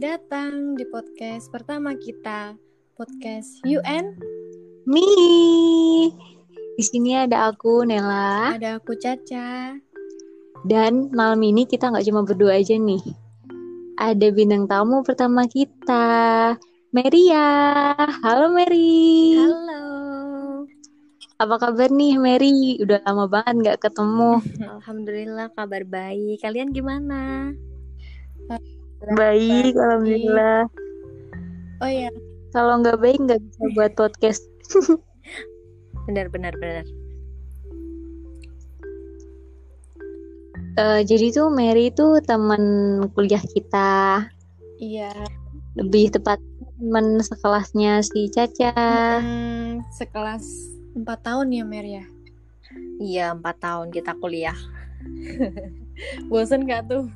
datang di podcast pertama kita, podcast UN. Mi. Di sini ada aku Nela Ada aku Caca. dan malam ini kita nggak cuma berdua aja nih. Ada bintang tamu pertama kita, Meria. Halo Mary. Halo. Apa kabar nih Mary? Udah lama banget nggak ketemu. Alhamdulillah kabar baik. Kalian gimana? Baik, alhamdulillah. Oh ya, Kalau nggak baik nggak bisa buat podcast. Benar benar benar. Eh, jadi tuh Mary itu teman kuliah kita. iya. Lebih tepat teman sekelasnya si Caca. Hmm, sekelas 4 tahun ya, Mer ya. Iya empat tahun kita kuliah. Bosen gak tuh?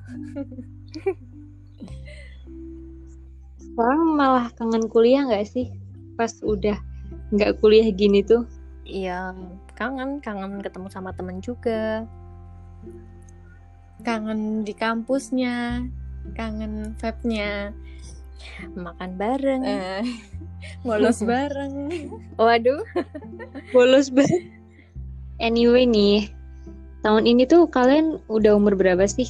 Sekarang malah kangen kuliah nggak sih? Pas udah nggak kuliah gini tuh. Iya kangen kangen ketemu sama temen juga. Kangen di kampusnya, kangen vape-nya, Makan bareng. eh, bolos bareng. Waduh. Bolos banget. Anyway nih, tahun ini tuh kalian udah umur berapa sih?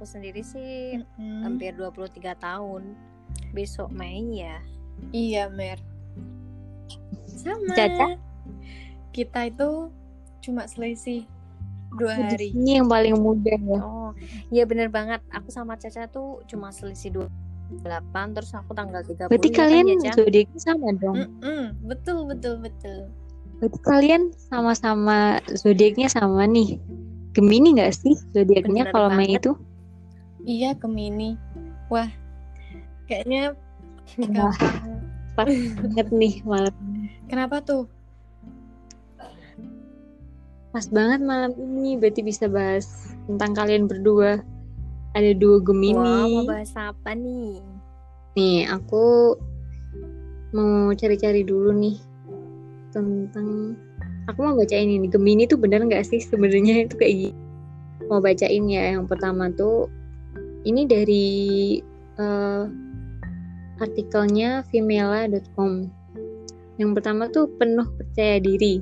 Aku sendiri sih Mm-mm. hampir 23 tahun. Besok Mei ya. Iya, Mer. Sama. Caca? Kita itu cuma selisih dua hari. sini yang paling muda ya. Oh iya bener banget. Aku sama Caca tuh cuma selisih 28 terus aku tanggal 30 Berarti ya kan, kalian ya, Ca? zodiaknya sama dong. Mm-mm, betul, betul, betul. Berarti kalian sama-sama zodiaknya sama nih. Gemini nggak sih zodiaknya kalau Mei itu? Iya, Gemini. Wah, kayaknya Wah, pas banget nih malam. Kenapa tuh? Pas banget malam ini berarti bisa bahas tentang kalian berdua. Ada dua Wah, Gemini. mau bahas apa nih? Nih, aku mau cari-cari dulu nih tentang aku mau bacain ini Gemini tuh bener nggak sih sebenarnya itu kayak gini. Mau bacain ya yang pertama tuh ini dari eh, artikelnya femela.com. Yang pertama tuh penuh percaya diri.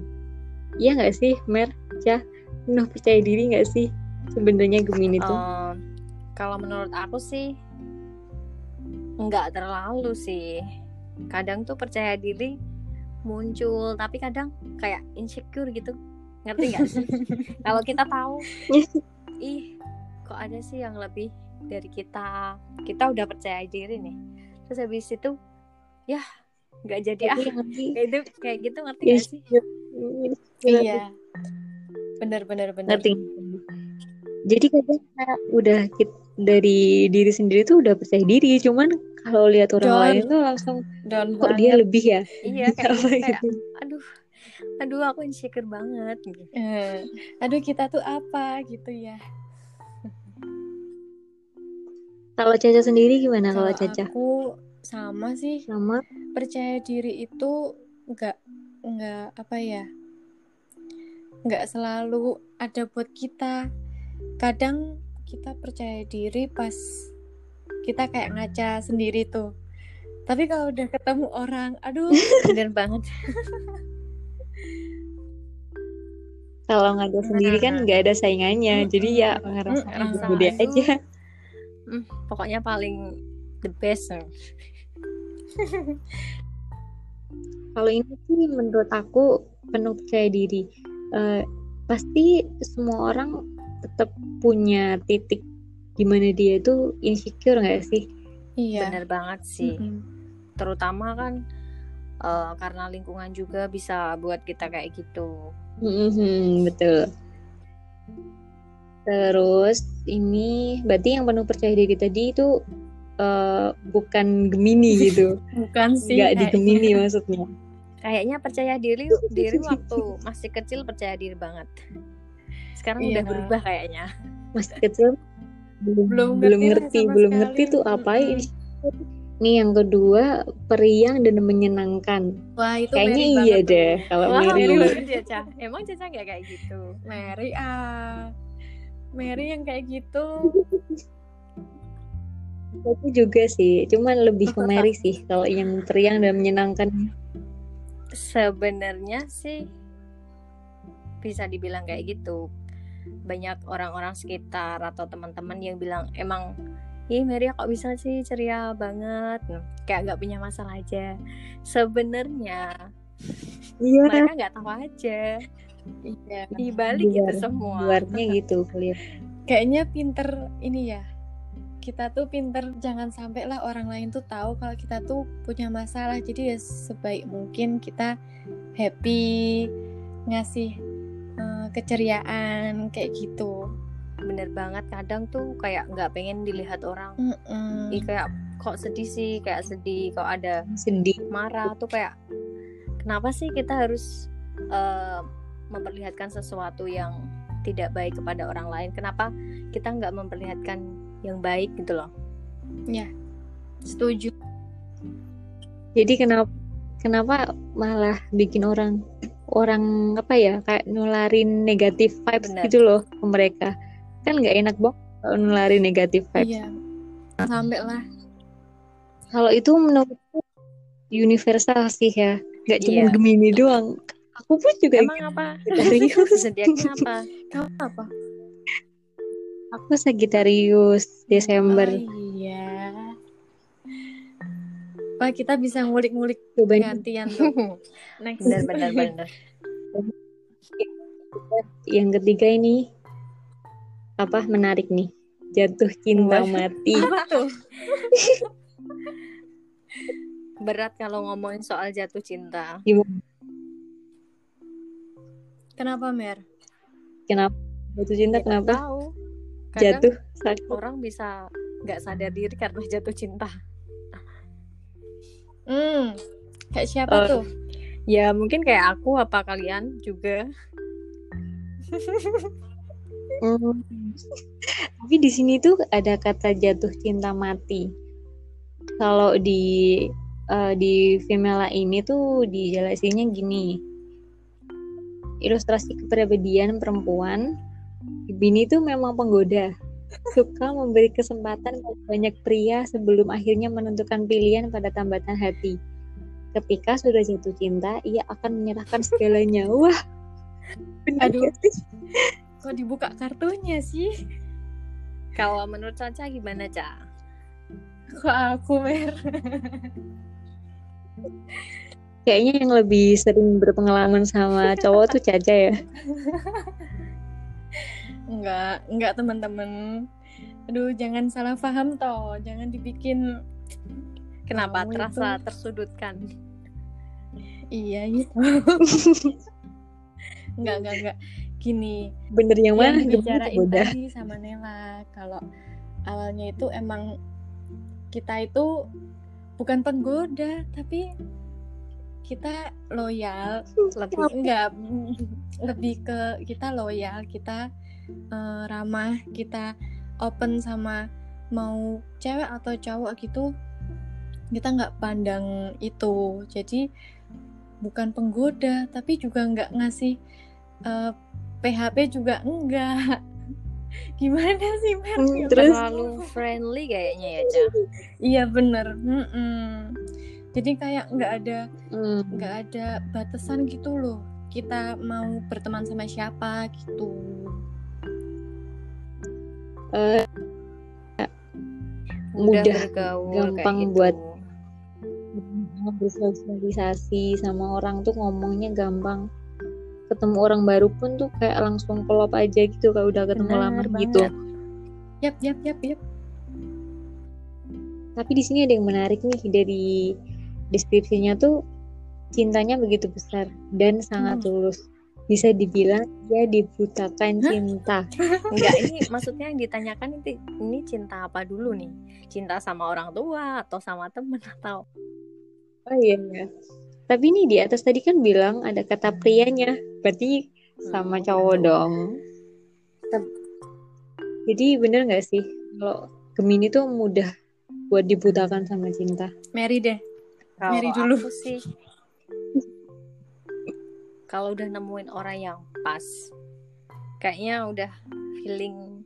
Iya nggak sih, Mer? Cah, penuh percaya diri nggak sih sebenarnya Gemini tuh? Eh, kalau menurut aku sih nggak terlalu sih. Kadang tuh percaya diri muncul, tapi kadang kayak insecure gitu. Ngerti nggak sih? kalau kita tahu, ih kok ada sih yang lebih dari kita. Kita udah percaya diri nih. Terus habis itu, ya nggak jadi ah. Kayak gitu, kayak gitu ngerti Yes. nggak sih? Iya. Bener, bener, bener. ngerti jadi kadang kita udah kit- dari diri sendiri tuh udah percaya diri cuman kalau lihat orang Down. lain tuh langsung Down kok dia lebih ya Iya, kayak, kayak gitu. aduh, aduh aku insecure banget. gitu. Eh, aduh, kita tuh apa gitu ya. Kalau Caca sendiri gimana kalau Caca? aku sama sih. sama? Percaya diri itu nggak nggak apa ya nggak selalu ada buat kita. Kadang kita percaya diri pas kita kayak ngaca sendiri tuh. Tapi kalau udah ketemu orang aduh Bener banget. kalau nggak ada sendiri kan nggak ada saingannya jadi ya ngerasa Mm, gede aja Hmm, pokoknya paling the best. kalau ini sih menurut aku penuh percaya diri Eh, pasti semua orang tetap punya titik di mana dia itu insecure nggak sih iya Bener banget sih. Mm-mm. Terutama kan eh, karena lingkungan juga bisa buat kita kayak gitu. Mhm, betul. Terus ini berarti yang penuh percaya diri tadi itu eh, bukan Gemini gitu, bukan sih nggak di. Gemini maksudnya. Kayaknya percaya diri diri waktu masih kecil percaya diri banget. Sekarang Iya. udah berubah kayaknya. Masih kecil belum Belum ngerti lah ngerti, sama belum ngerti tuh apa ini. Nih yang kedua periang dan menyenangkan. wah itu Kayaknya iya banget tuh. deh kalau Wah, Mary. Mary banget ya, Ca. Emang Caca nggak kayak gitu? Mary ah Mary yang kayak gitu. Aku juga sih, cuman lebih ke Mary sih kalau yang periang dan menyenangkan. Sebenarnya sih bisa dibilang kayak gitu. Banyak orang-orang sekitar atau teman-teman yang bilang emang Ih Mary kok bisa sih ceria banget? Nah, Kayak nggak punya masalah aja. Sebenarnya Iya, mereka nggak tahu aja Iya. Di balik Luar- itu semua luarnya gitu kalian. Kayaknya pinter ini ya. Kita tuh pinter jangan sampai lah orang lain tuh tahu kalau kita tuh punya masalah. Jadi ya sebaik mungkin kita happy ngasih eh, keceriaan kayak gitu. Bener banget kadang tuh kayak nggak pengen dilihat orang Mm-mm. Ih kayak kok sedih sih Kayak sedih Kok ada Sedih. marah tuh kayak Kenapa sih kita harus eh, Memperlihatkan sesuatu yang Tidak baik kepada orang lain Kenapa kita nggak memperlihatkan Yang baik gitu loh Setuju. Jadi kenapa kenapa malah bikin orang orang apa ya kayak nularin negatif vibes Benar. gitu loh ke mereka. Kan nggak enak banget kalau nularin negatif vibes. Iya. Sampai lah. Kalau itu menurutku universal sih ya, nggak cuma Iya. Gemini doang. Aku pun juga Emang apa? Sagittarius. Zodiaknya apa? Kamu apa? Aku Sagittarius Desember. Oh, iya. Wah kita bisa ngulik-ngulik Coba gantian tuh. Next. bener bener bener yang ketiga ini apa menarik nih. Jatuh cinta Wah. mati. Apa tuh? berat kalau ngomongin soal jatuh cinta Gimana? Kenapa Mer? Kenapa? Jatuh cinta Ya, kenapa? tahu kadang Jatuh sakit. orang bisa nggak sadar diri karena jatuh cinta Hmm. Kayak siapa Oh. tuh? ya mungkin kayak aku apa kalian juga Hmm. Tapi di sini tuh ada kata jatuh cinta mati. Kalau di eh, di Femela ini tuh dijelasinnya gini. Ilustrasi kepribadian perempuan, Bini tuh memang penggoda. Suka memberi kesempatan pada banyak pria sebelum akhirnya menentukan pilihan pada tambatan hati. Ketika sudah jatuh cinta, ia akan menyerahkan segalanya. Wah, benar Aduh. sih? Kok dibuka kartunya sih? kalau menurut Caca gimana Ca? Kok aku Mer? Kayaknya yang lebih sering berpengalaman sama cowok tuh Caca ya. Enggak, enggak teman-teman. Aduh, jangan salah paham toh. Jangan dibikin kenapa Kamu terasa tersudutkan iya gitu. enggak, enggak, enggak. Gini, Bener yang mana? yang Gimana dibicarain boda? tadi sama Nela kalau awalnya itu emang kita itu bukan penggoda tapi kita loyal lebih enggak lebih ke kita loyal kita eh, ramah kita open sama mau cewek atau cowok gitu kita nggak pandang itu jadi bukan penggoda tapi juga nggak ngasih eh, PHP juga enggak gimana sih Mer? Hmm, terus? terlalu friendly kayaknya ya Ca iya bener Mm-mm. Jadi kayak nggak ada Hmm. nggak ada batasan gitu loh kita mau berteman sama siapa gitu Eh, mudah, Mudah, bergaul gampang kayak gitu. buat- bersosialisasi sama orang tuh ngomongnya gampang. Ketemu orang baru pun tuh kayak langsung kelop aja gitu kayak udah ketemu Bener lama banget. gitu. yap yap yap yap Tapi di sini ada yang menarik nih dari deskripsinya tuh cintanya begitu besar dan sangat Hmm. tulus. Bisa dibilang dia dibutakan Hah? cinta. Enggak, ini maksudnya yang ditanyakan ini, ini cinta apa dulu nih? Cinta sama orang tua atau sama temen atau Oh iya ya. Tapi ini di atas tadi kan bilang ada kata prianya, berarti sama Hmm, cowok gitu. dong. Jadi bener nggak sih kalau Gemini tuh mudah buat dibutakan sama cinta? Mary deh Kalau Mary dulu. aku sih kalau udah nemuin orang yang pas, kayaknya udah feeling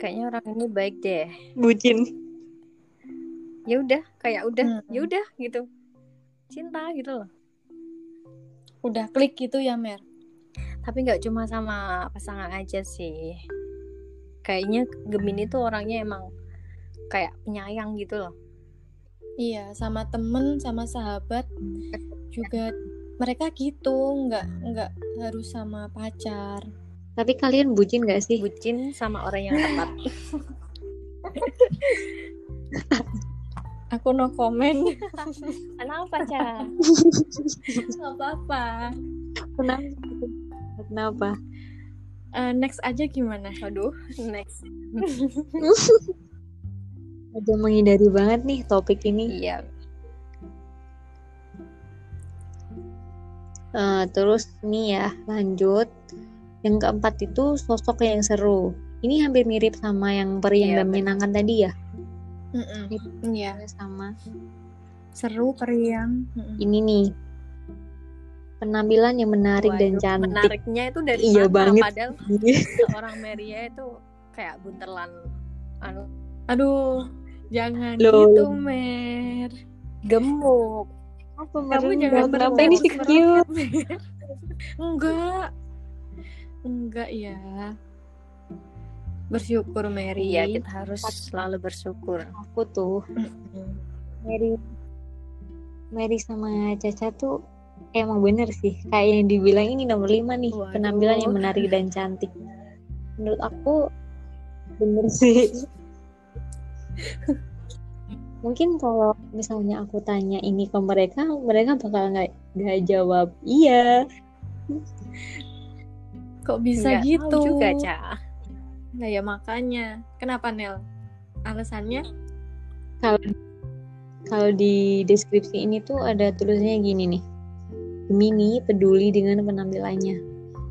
kayaknya orang ini baik deh bucin ya udah kayak udah Hmm. ya udah gitu cinta gitu loh Udah klik gitu ya, Mer. tapi nggak cuma sama pasangan aja sih kayaknya Gemini tuh orangnya emang kayak penyayang gitu loh Iya, sama temen, sama sahabat juga mereka gitu, nggak nggak harus sama pacar. tapi kalian bucin gak sih bucin sama orang yang tepat Aku no comment. kenapa Ca? Nggak apa-apa. kenapa kenapa Eh, next aja gimana? Aduh, next. Udah menghindari banget nih topik ini Iya, Eh, terus nih ya lanjut yang keempat itu sosok yang seru ini hampir mirip sama yang peri yang Iya, dan menyenangkan tadi ya. Iya, sama seru, periang. Mm-mm. ini nih penampilan yang menarik dan waduh, cantik menariknya itu dari Iya mana? banget. Padahal seorang Maria itu kayak buntelan anu Aduh, jangan Loh. gitu, Mer. gemuk. apa Kamu jangan merendah ini terus cute. Enggak. Enggak ya. Bersyukur, Mary. Iya, kita harus selalu bersyukur. aku tuh. Mary Mary sama Caca tuh emang bener sih kayak yang dibilang ini nomor lima nih Waduh. penampilan yang menarik dan cantik menurut aku bener sih mungkin kalau misalnya aku tanya ini ke mereka mereka bakal nggak nggak jawab iya Kok bisa Nggak gitu? tahu juga, Ca. Nah ya makanya. Kenapa, Nel? Alasannya? kalau kalau di deskripsi ini tuh ada tulisnya gini nih Gemini peduli dengan penampilannya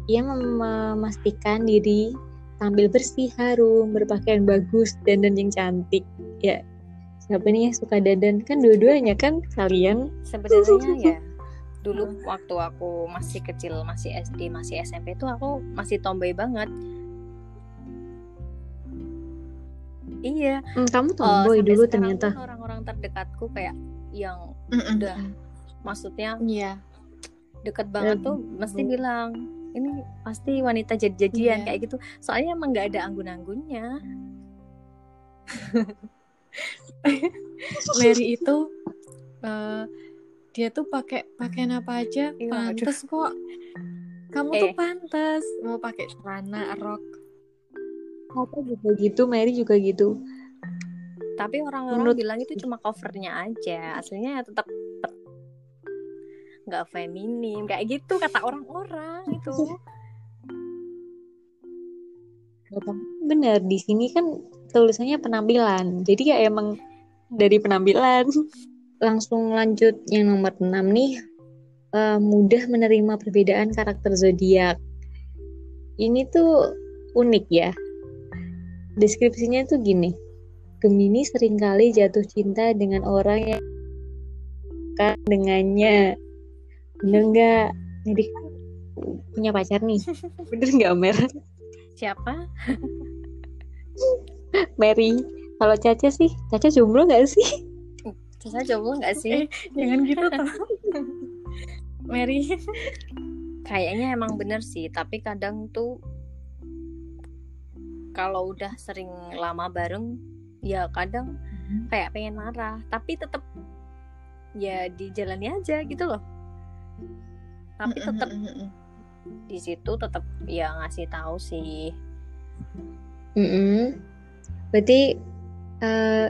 ia mem- memastikan diri tampil bersih harum berpakaian bagus dan dan yang cantik ya siapa nih yang suka dandan kan dua-duanya kan kalian Sebenarnya ya dulu waktu aku masih kecil, masih SD, masih SMP tuh aku masih tomboy banget. Iya, Hmm, kamu eh, tomboy sampai dulu ternyata orang-orang terdekatku kayak yang Mm-mm. udah maksudnya Iya. deket banget tuh mesti bilang ini pasti wanita jadi-jadian kayak gitu. Soalnya emang nggak ada anggun-anggunnya. Mary itu eh, dia tuh pakai pakaian apa aja Iya, pantas kok. Kamu tuh Eh. pantas mau pakai celana rok. aku juga gitu Mary juga gitu Tapi orang-orang Menurut- bilang itu cuma covernya aja. Aslinya ya tetap nggak feminim kayak gitu kata orang-orang itu. bener di sini kan tulisannya penampilan. Jadi ya emang dari penampilan. Langsung lanjut yang nomor 6 nih. Eh, mudah menerima perbedaan karakter zodiak. Ini tuh unik ya. Deskripsinya tuh gini. Gemini sering kali jatuh cinta dengan orang yang dengannya bener nggak jadi kan punya pacar nih bener nggak Mer Siapa? Mary kalau Caca sih Caca jomblo nggak sih Caca jomblo nggak sih? Eh, jangan gitu. Mary. Kayaknya emang bener sih, tapi kadang tuh kalau udah sering lama bareng, ya kadang kayak pengen marah, tapi tetap ya dijalani aja gitu loh. Tapi tetap di situ tetap ya ngasih tahu sih. Mm-mm. Berarti eh,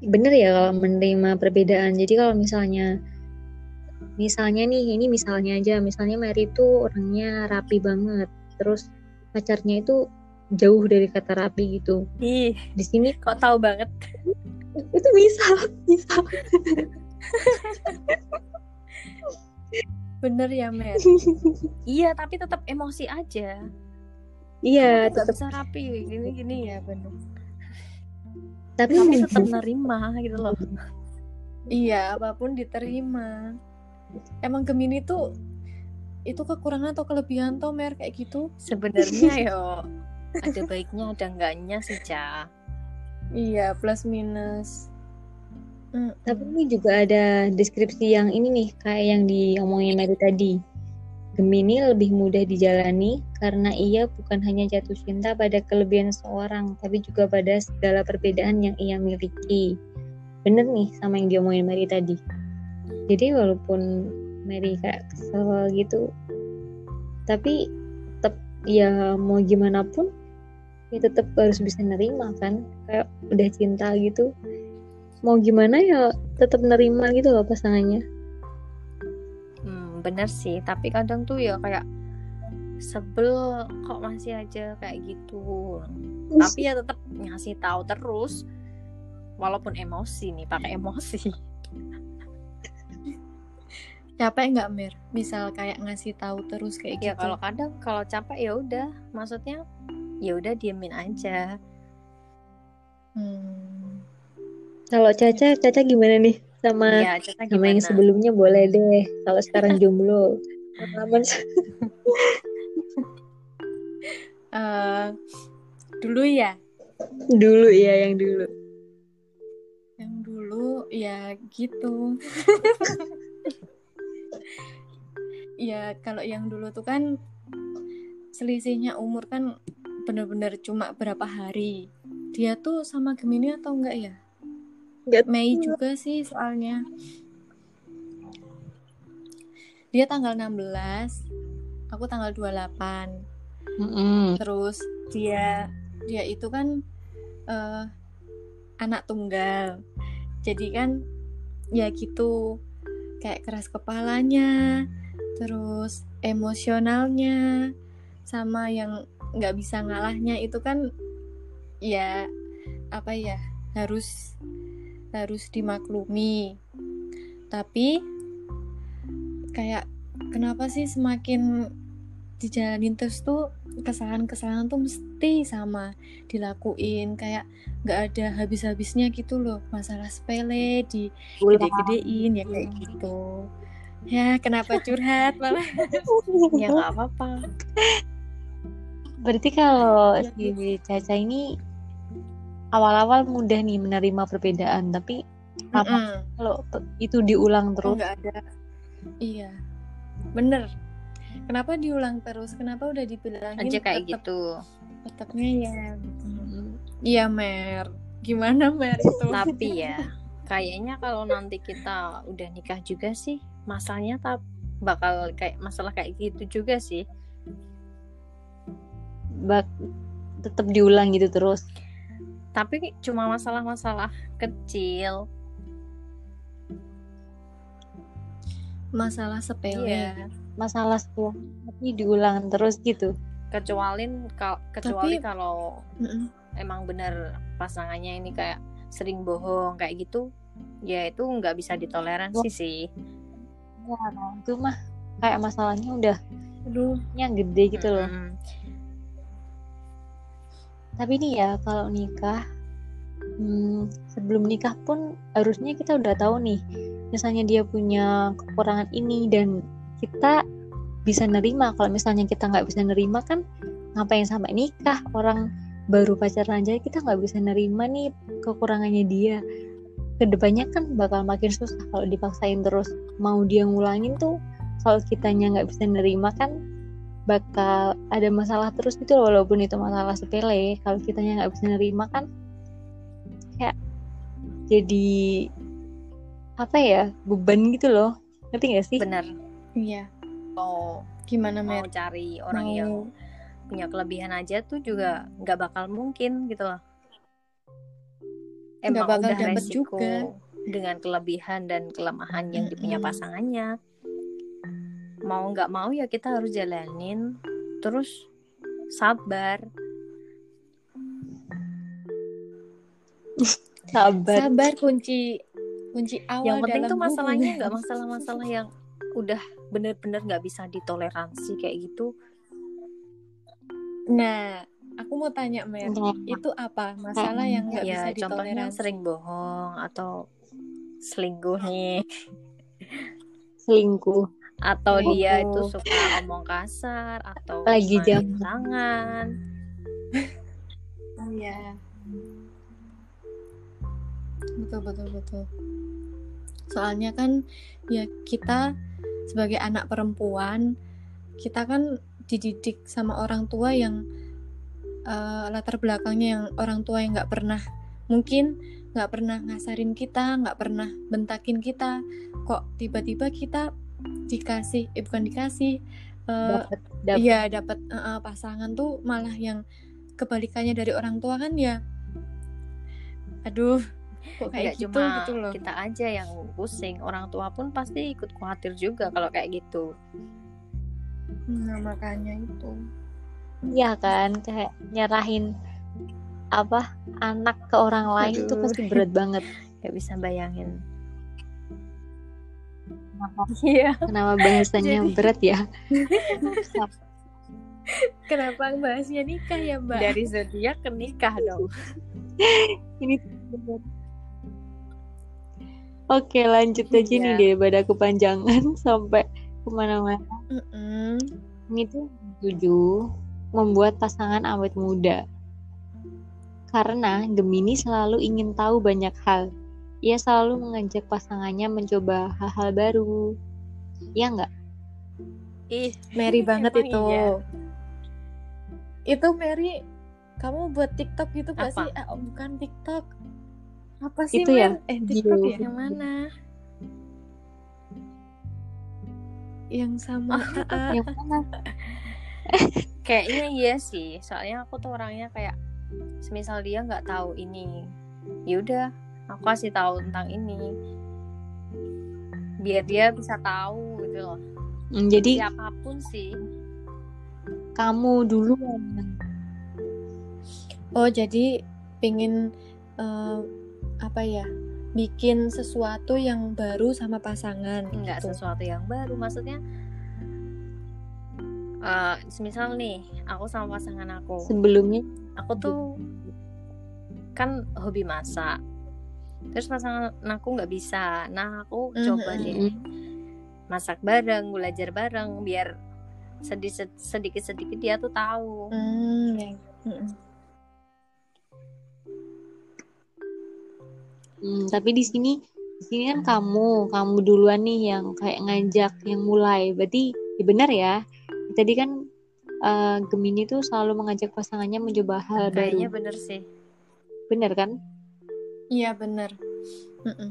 bener ya kalau menerima perbedaan. Jadi kalau misalnya misalnya nih ini misalnya aja, misalnya Mary itu orangnya rapi banget, terus pacarnya itu jauh dari kata rapi gitu. Ih, Di sini kok tahu banget? itu bisa, bisa. Bener ya, Mer. Iya, tapi tetap emosi aja. Iya, tetap bisa rapi gini-gini ya bener. tapi Tapi tetap nerima gitu loh. Iya, apa pun diterima. Emang Gemini tuh itu kekurangan atau kelebihan tuh Mer kayak gitu? Sebenarnya yo ada baiknya ada enggaknya sih Ca iya plus minus Tapi ini juga ada deskripsi yang ini nih, kayak yang diomongin Mary tadi. Gemini lebih mudah dijalani karena ia bukan hanya jatuh cinta pada kelebihan seorang, tapi juga pada segala perbedaan yang ia miliki. Bener nih sama yang diomongin Mary tadi. Jadi walaupun Mary kayak kesel gitu, tapi tetap ya mau gimana pun ya tetap harus bisa nerima kan kayak udah cinta gitu mau gimana ya tetap nerima gitu loh pasangannya Hmm, bener sih, tapi kadang tuh ya kayak sebel kok masih aja kayak gitu. Tapi ya tetap ngasih tahu terus, walaupun emosi nih, pakai emosi. capek nggak Mir misal kayak ngasih tahu terus kayak Ya gitu kalau kadang kalau capek ya udah, maksudnya ya udah diemin aja. Hmm. Kalau Caca Caca gimana nih? Sama Iya, Caca sama yang gimana? sebelumnya boleh deh. Kalau sekarang jomblo pengalaman. Eh, dulu ya? Dulu ya yang dulu. Yang dulu ya gitu. Ya kalau yang dulu tuh kan selisihnya umur kan bener-bener cuma berapa hari. Dia tuh sama Gemini atau enggak ya Nggak Mei juga sih soalnya. Dia tanggal 16 aku tanggal 28 Mm-mm. terus dia dia itu kan eh, anak tunggal. Jadi kan ya gitu kayak keras kepalanya terus emosionalnya sama yang nggak bisa ngalahnya itu kan ya apa ya harus harus dimaklumi. Tapi kayak kenapa sih semakin dijalanin terus tuh kesalahan-kesalahan tuh mesti sama dilakuin. Kayak nggak ada habis-habisnya gitu loh masalah sepele di gede-gedein ya kayak gitu. Ya kenapa curhat malah? Ya nggak apa-apa. berarti kalau Ya, si Caca ini awal-awal mudah nih menerima perbedaan tapi apa Mm-mm. kalau te- itu diulang Oh, terus. nggak ada. Iya bener. Kenapa diulang terus? Kenapa udah dibilangin Aja kayak tetep- gitu. tetepnya ya iya mer. Gimana mer itu? Tapi ya, kayaknya kalau nanti kita udah nikah juga sih, masalahnya tak bakal kayak masalah kayak gitu juga sih. bak tetap diulang gitu terus Tapi cuma masalah-masalah kecil. masalah sepele Iya. masalah sekolah tapi diulang terus gitu Kecuali kal- kecuali Tapi- kalau Mm-mm. emang bener pasangannya ini kayak sering bohong kayak gitu, ya itu nggak bisa ditoleransi sih. ya itu mah kayak masalahnya udah aduh yang gede gitu loh Mm-mm. Tapi nih ya kalau nikah hmm, sebelum nikah pun harusnya kita udah tahu nih misalnya dia punya kekurangan ini dan kita bisa nerima. Kalau misalnya kita nggak bisa nerima kan ngapain sampai nikah? Orang baru pacaran aja kita nggak bisa nerima nih kekurangannya dia. Ke depannya kan bakal makin susah kalau dipaksain terus. Mau dia ngulangin tuh kalau kitanya nggak bisa nerima kan bakal ada masalah terus gitu loh, walaupun itu masalah sepele kalau kitanya nggak bisa nerima kan kayak jadi apa ya beban gitu loh ngerti gak sih Bener. iya Mau gimana mau mer cari orang Mau- yang punya kelebihan aja tuh juga nggak bakal mungkin gitu loh. Nggak Emang bakal udah dapet resiko juga. dengan kelebihan dan kelemahan yang dipunya pasangannya. Mau nggak mau ya kita harus jalanin, terus sabar. sabar. Sabar kunci kunci awal yang penting tuh masalahnya nggak masalah-masalah yang udah bener-bener nggak bisa ditoleransi kayak gitu. nah aku mau tanya mer. Nah, itu apa? Masalah yang nggak ya bisa contohnya ditoleransi? sering bohong atau selingkuh nih. Selingkuh atau Selingkuh. dia itu suka omong kasar atau Lagi jam. tangan Iya. Betul betul betul. Soalnya kan ya kita sebagai anak perempuan kita kan dididik sama orang tua yang eh, latar belakangnya yang orang tua yang nggak pernah mungkin nggak pernah ngasarin kita nggak pernah bentakin kita kok tiba-tiba kita dikasih eh bukan dikasih Dapat dapat Iya dapat eh, eh, pasangan tuh malah yang kebalikannya dari orang tua kan ya. Aduh, kok kayak gitu cuma gitu loh. kita aja yang pusing orang tua pun pasti ikut khawatir juga kalau kayak gitu Nah, makanya itu. Iya kan kayak nyerahin apa anak ke orang lain tuh Aduh. pasti berat banget. nggak bisa bayangin Kenapa, iya kenapa bahasanya Jadi- berat ya? Kenapa bahasnya nikah ya, Mbak? dari zodiak ke nikah dong Ini Oke lanjut aja nih Iya. daripada kepanjangan sampai ke mana-mana. Mm-mm. Ini tuh tujuh membuat pasangan awet muda. Karena Gemini selalu ingin tahu banyak hal. Ia selalu mengajak pasangannya mencoba hal-hal baru. Ya nggak? ih Mary banget itu. iya? Itu Mary, kamu buat TikTok gitu gak Apa? sih? Ah, bukan TikTok. Apa sih, Itu ya, Mer? Eh, TikTok video. ya? yang mana Yang sama ah. Yang mana? kayaknya iya sih soalnya aku tuh orangnya kayak semisal dia nggak tahu ini yaudah aku kasih tahu tentang ini biar dia bisa tahu gitu loh Hmm, Jadi siapa pun sih kamu duluan. Oh, jadi pingin eh, apa ya? Bikin sesuatu yang baru sama pasangan. nggak gitu. sesuatu yang baru maksudnya eh semisal nih aku sama pasangan aku Sebelumnya aku tuh kan hobi masak terus pasangan aku nggak bisa nah aku Mhm. coba deh masak bareng belajar bareng biar sedikit sedikit sedikit dia tuh tahu Hmm, ya. Mm-mm. Hmm, tapi di sini di sini kan kamu, kamu duluan nih yang kayak ngajak, yang mulai. Berarti ya benar ya. Tadi kan eh, Gemini tuh selalu mengajak pasangannya mencoba hal kayaknya baru. bener sih Benar kan? Iya bener. Mm-mm.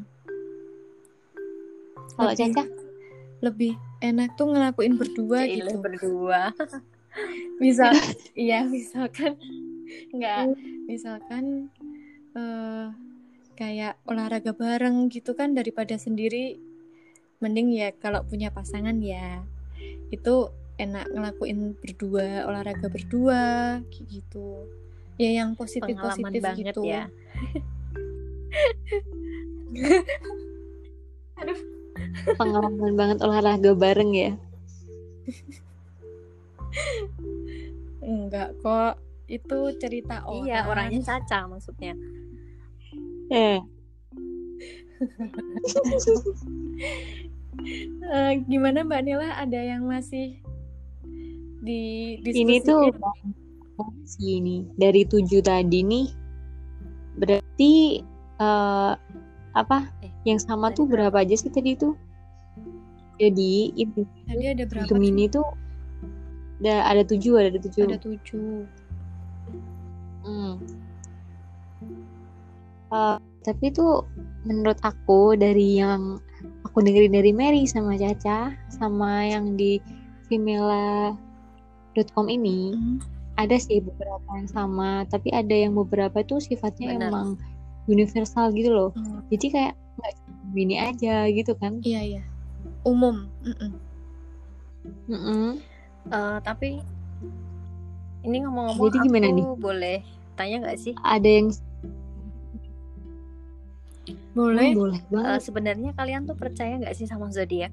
Kalau Caca, lebih enak tuh ngelakuin berdua gitu. berdua Misal, iya misalkan nggak, misalkan eh kayak olahraga bareng gitu kan daripada sendiri. Mending ya kalau punya pasangan ya itu enak ngelakuin berdua olahraga berdua kayak gitu. Ya yang positif pengalaman positif gitu. ya pengalaman banget olahraga bareng ya. Enggak kok. Itu cerita orang. iya orangnya caca maksudnya Eh, Eh, gimana Mbak Nila ada yang masih di ini tuh ini dari tujuh tadi nih. Berarti eh, apa? Eh, Yang sama tuh berapa aja sih tadi tuh? Jadi ini tadi ada berapa? Gemini tuh ada ada tujuh ada tujuh. Ada tujuh. Hmm. Eh, tapi tuh menurut aku dari yang aku dengerin dari Mary sama Caca sama yang di femela.com ini Hmm. ada sih beberapa yang sama tapi ada yang beberapa tuh sifatnya Benar. emang universal gitu loh Hmm. jadi kayak nggak Gemini aja gitu kan Iya iya. Umum. Mm-mm. Mm-mm. Eh, tapi ini ngomong-ngomong Jadi gimana aku nih? boleh tanya nggak sih ada yang Boleh. Oh, boleh Eh, banget sebenarnya kalian tuh percaya nggak sih sama zodiak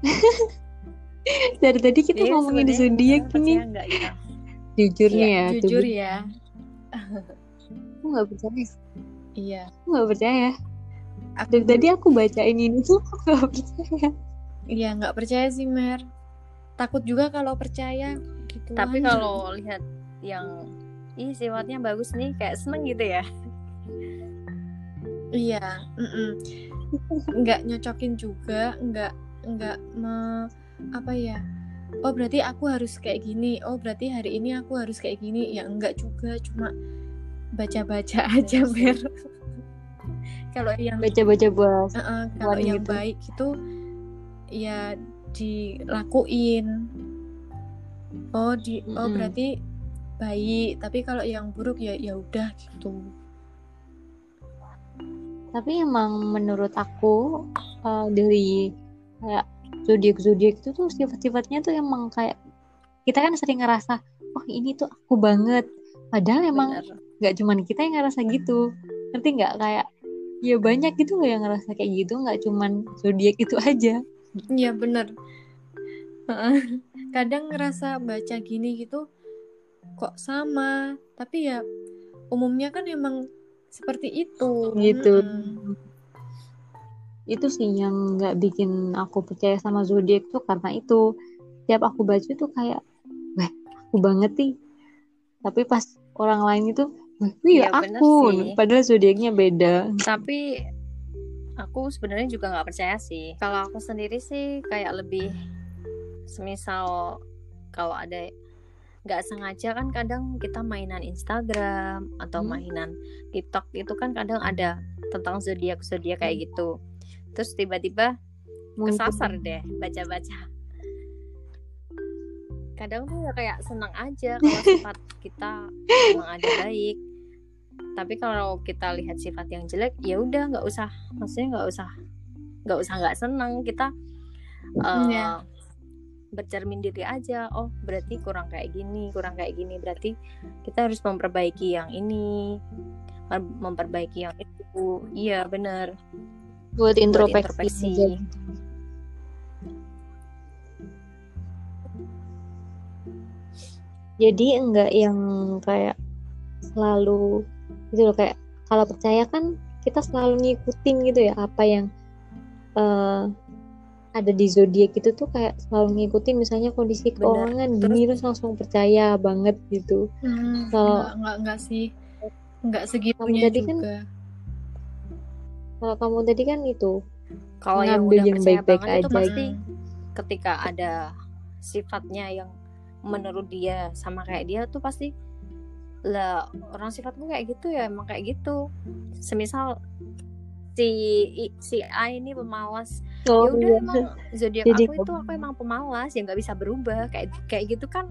dari tadi kita ngomongin zodiak ini percaya nggak gitu jujur nih Iya, ya Jujur tuh, ya. aku nggak percaya Iya. aku nggak percaya Aku dari tadi aku bacain ini tuh aku nggak percaya Iya nggak percaya sih Mer. Takut juga kalau percaya gitu tapi kalau lihat yang ih sifatnya bagus nih kayak seneng gitu ya iya mm-mm. nggak nyocokin juga nggak nggak me, apa ya oh berarti aku harus kayak gini. Oh berarti hari ini aku harus kayak gini. Ya enggak juga. Cuma baca-baca aja ber. Kalau yang baca-baca buat uh-uh, kalau Keluar yang gitu. baik itu ya dilakuin. Oh di oh Mm-mm. berarti baik. Tapi kalau yang buruk ya ya udah gitu. Tapi emang menurut aku eh, dari kayak zodiak zodiak itu tuh sifat-sifatnya tuh emang kayak kita kan sering ngerasa oh ini tuh aku banget. Padahal emang nggak cuman kita yang ngerasa gitu. Ngerti nggak? Kayak ya banyak gitu loh yang ngerasa kayak gitu nggak cuman zodiak itu aja. Iya bener. Kadang ngerasa baca gini gitu Kok sama? Tapi ya Umumnya kan emang Seperti itu. Gitu. Mm-mm. Itu sih yang nggak bikin aku percaya sama zodiak tuh karena itu. Tiap aku baca tuh kayak wah aku banget nih. Tapi pas orang lain itu wah bener aku. padahal zodiaknya beda. Tapi aku sebenarnya juga nggak percaya sih. Kalau aku sendiri sih kayak lebih semisal kalau ada nggak sengaja kan kadang kita mainan Instagram atau Hmm. mainan TikTok itu kan kadang ada tentang zodiak zodiak kayak gitu terus tiba-tiba kesasar deh baca-baca. Kadang tuh ya kayak senang aja kalau sifat kita emang ada baik. Tapi kalau kita lihat sifat yang jelek ya udah nggak usah. Maksudnya nggak usah nggak usah nggak senang. Kita eh, Iya. bercermin diri aja. Oh berarti kurang kayak gini kurang kayak gini. Berarti kita harus memperbaiki yang ini mem- memperbaiki yang itu. Iya bener buat buat introspeksi, jadi enggak yang kayak selalu gitu loh kayak kalau percaya kan kita selalu ngikutin gitu ya apa yang eh, ada di zodiak itu tuh kayak selalu ngikutin misalnya kondisi Bener. keuangan gini terus? langsung percaya banget gitu. Hmm, Kalau- enggak, enggak, enggak sih. Enggak segitunya kan juga kalau kamu tadi kan itu kalau yang udah yang baik-baik banget itu aja. pasti ketika ada sifatnya yang menurut dia sama kayak dia tuh pasti lah orang sifatku kayak gitu ya emang kayak gitu semisal si si A ini pemalas oh ya udah iya. emang zodiak Jadi aku itu aku emang pemalas ya nggak bisa berubah kayak kayak gitu kan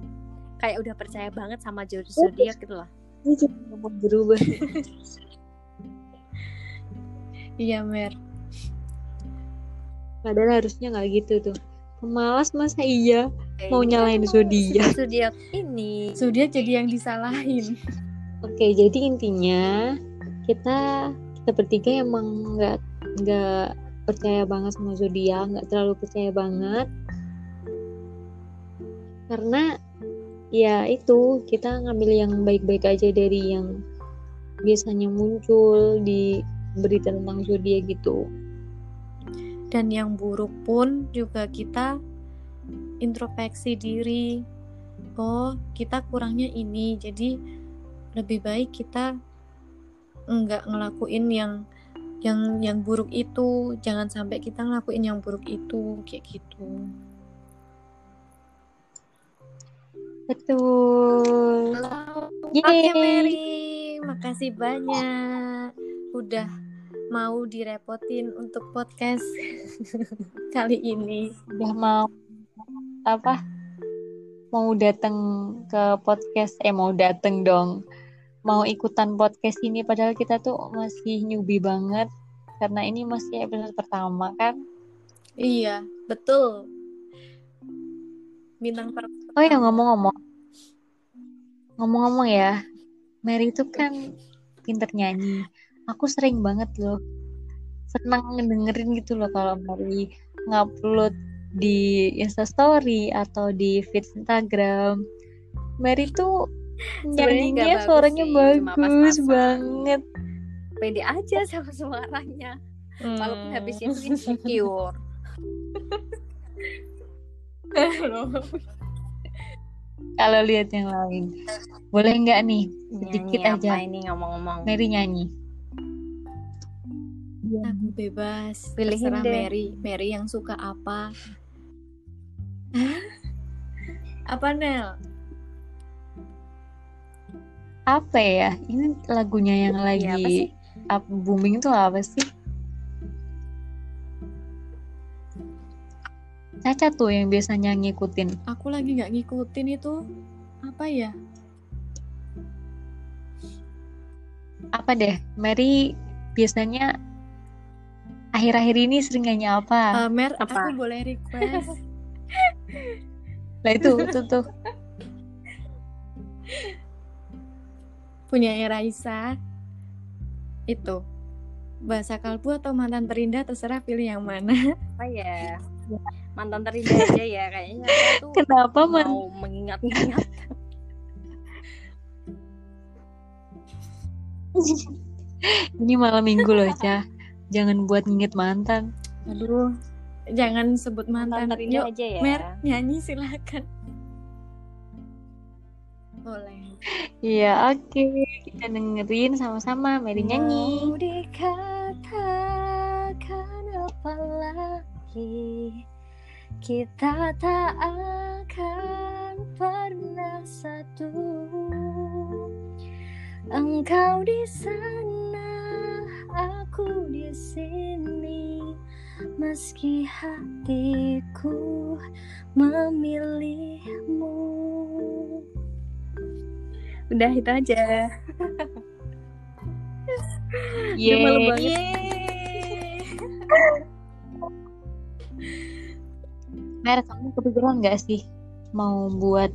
kayak udah percaya banget sama Oh, zodiak gitu lah ini juga nggak mau berubah Iya Mer padahal harusnya nggak gitu tuh pemalas masa iya Mau nyalain zodiak. zodiak ini Zodiak jadi yang disalahin Oke, jadi intinya kita kita bertiga emang nggak nggak percaya banget sama zodiak, nggak terlalu percaya banget. Karena ya itu kita ngambil yang baik-baik aja dari yang biasanya muncul di berita tentang zodiak gitu. Dan yang buruk pun juga kita introspeksi diri. Oh, kita kurangnya ini. Jadi lebih baik kita nggak ngelakuin yang yang yang buruk itu. Jangan sampai kita ngelakuin yang buruk itu kayak gitu. Betul. Oke Yeay. Mary, makasih banyak udah mau direpotin untuk podcast kali ini. Udah mau apa? Mau datang ke podcast eh mau datang dong. Mau ikutan podcast ini padahal kita tuh masih newbie banget karena ini masih episode pertama kan. Iya, betul. Bintang per Oh ya ngomong-ngomong. Ngomong-ngomong ya. Mary itu kan pinter nyanyi. Aku sering banget loh. Senang ngedengerin gitu loh kalau Mary ngupload di Instastory atau di feed Instagram. Mary tuh nyanyinya bagus suaranya sih, cuma bagus banget. pede aja sama suaranya walaupun Hmm. habis itu insecure kalau lihat yang lain. Boleh nggak nih? Sedikit Nyanyi aja. ini ngomong-ngomong Mary nyanyi. Aku bebas. Pilihin Terserah deh. Mary. Mary yang suka apa? Apa Nel? Apa ya? Ini lagunya yang Iya, apa lagi sih? up booming tuh apa sih? Caca tuh yang biasanya ngikutin. Aku lagi nggak ngikutin itu apa ya? Apa deh? Mary biasanya akhir-akhir ini sering nyanyi apa? Eh, Mer, Apa? aku boleh request. Lah itu, itu tuh. punya Raisa itu bahasa kalbu atau mantan terindah terserah pilih yang mana apa ya mantan terindah aja ya kayaknya aku tuh Kenapa man? mau mengingat-ingat Ini malam minggu loh, Ca. Jangan buat nginget mantan. aduh jangan sebut mantan, mantan yuk aja ya. Mer nyanyi silakan. Boleh. Iya, oke. Kita dengerin sama-sama. Mary nyanyi. Mau dikatakan apa lagi? Kita tak akan pernah satu. Engkau di sana, aku di sini Meski hatiku memilihmu Udah itu aja malu Yeay. Mer, kamu kepikiran nggak sih mau buat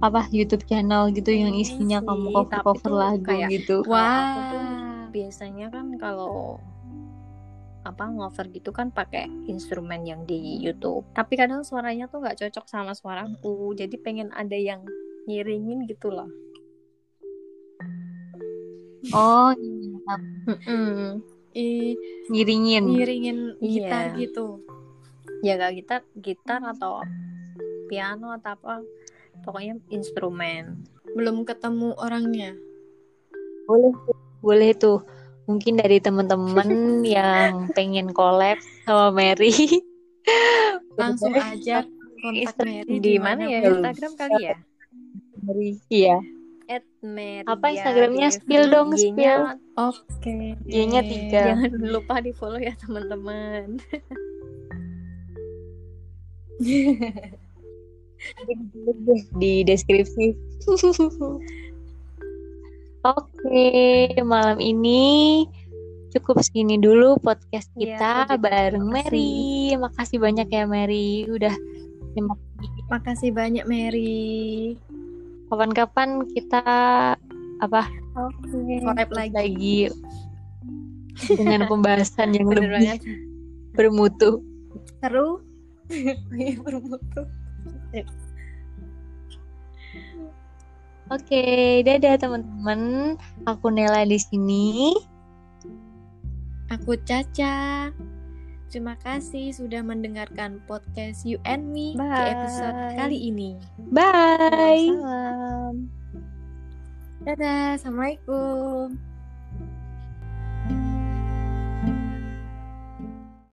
apa YouTube channel gitu yang Pengen isinya kamu tapi cover-cover tuh lagu kayak- gitu? Wah biasanya kan kalau apa ngover gitu kan pakai instrumen yang di YouTube. Tapi kadang suaranya tuh nggak cocok sama suaraku. Jadi pengen ada yang ngiringin gitu loh. Oh, iya. i ngiringin. ngiringin gitar Iya. gitu Ya gak gitar, gitar atau piano atau apa. Pokoknya instrumen. belum ketemu orangnya Boleh, boleh tuh. Mungkin dari teman-teman yang pengen collab sama Mary. langsung aja kontak Mary Di mana ya? Betul. Instagram kali ya? Mary. Iya. At Meria Apa Instagramnya? Spill dong, IG-nya oke Y-nya tiga. Jangan lupa di follow ya teman-teman. di deskripsi. Oke, malam ini cukup segini dulu podcast Iya, kita juga bareng terima Mary. Makasih banyak ya Mary, udah nyimak. makasih banyak Mary Kapan-kapan kita apa Oke. collab lagi lagi dengan pembahasan yang Bener lebih banget. bermutu. seru Iya, bermutu Oke, dadah teman-teman. Aku Nela di sini. Aku Caca. Terima kasih sudah mendengarkan podcast You and Me di Bye. episode kali ini. Bye. Salam. Dadah, assalamualaikum.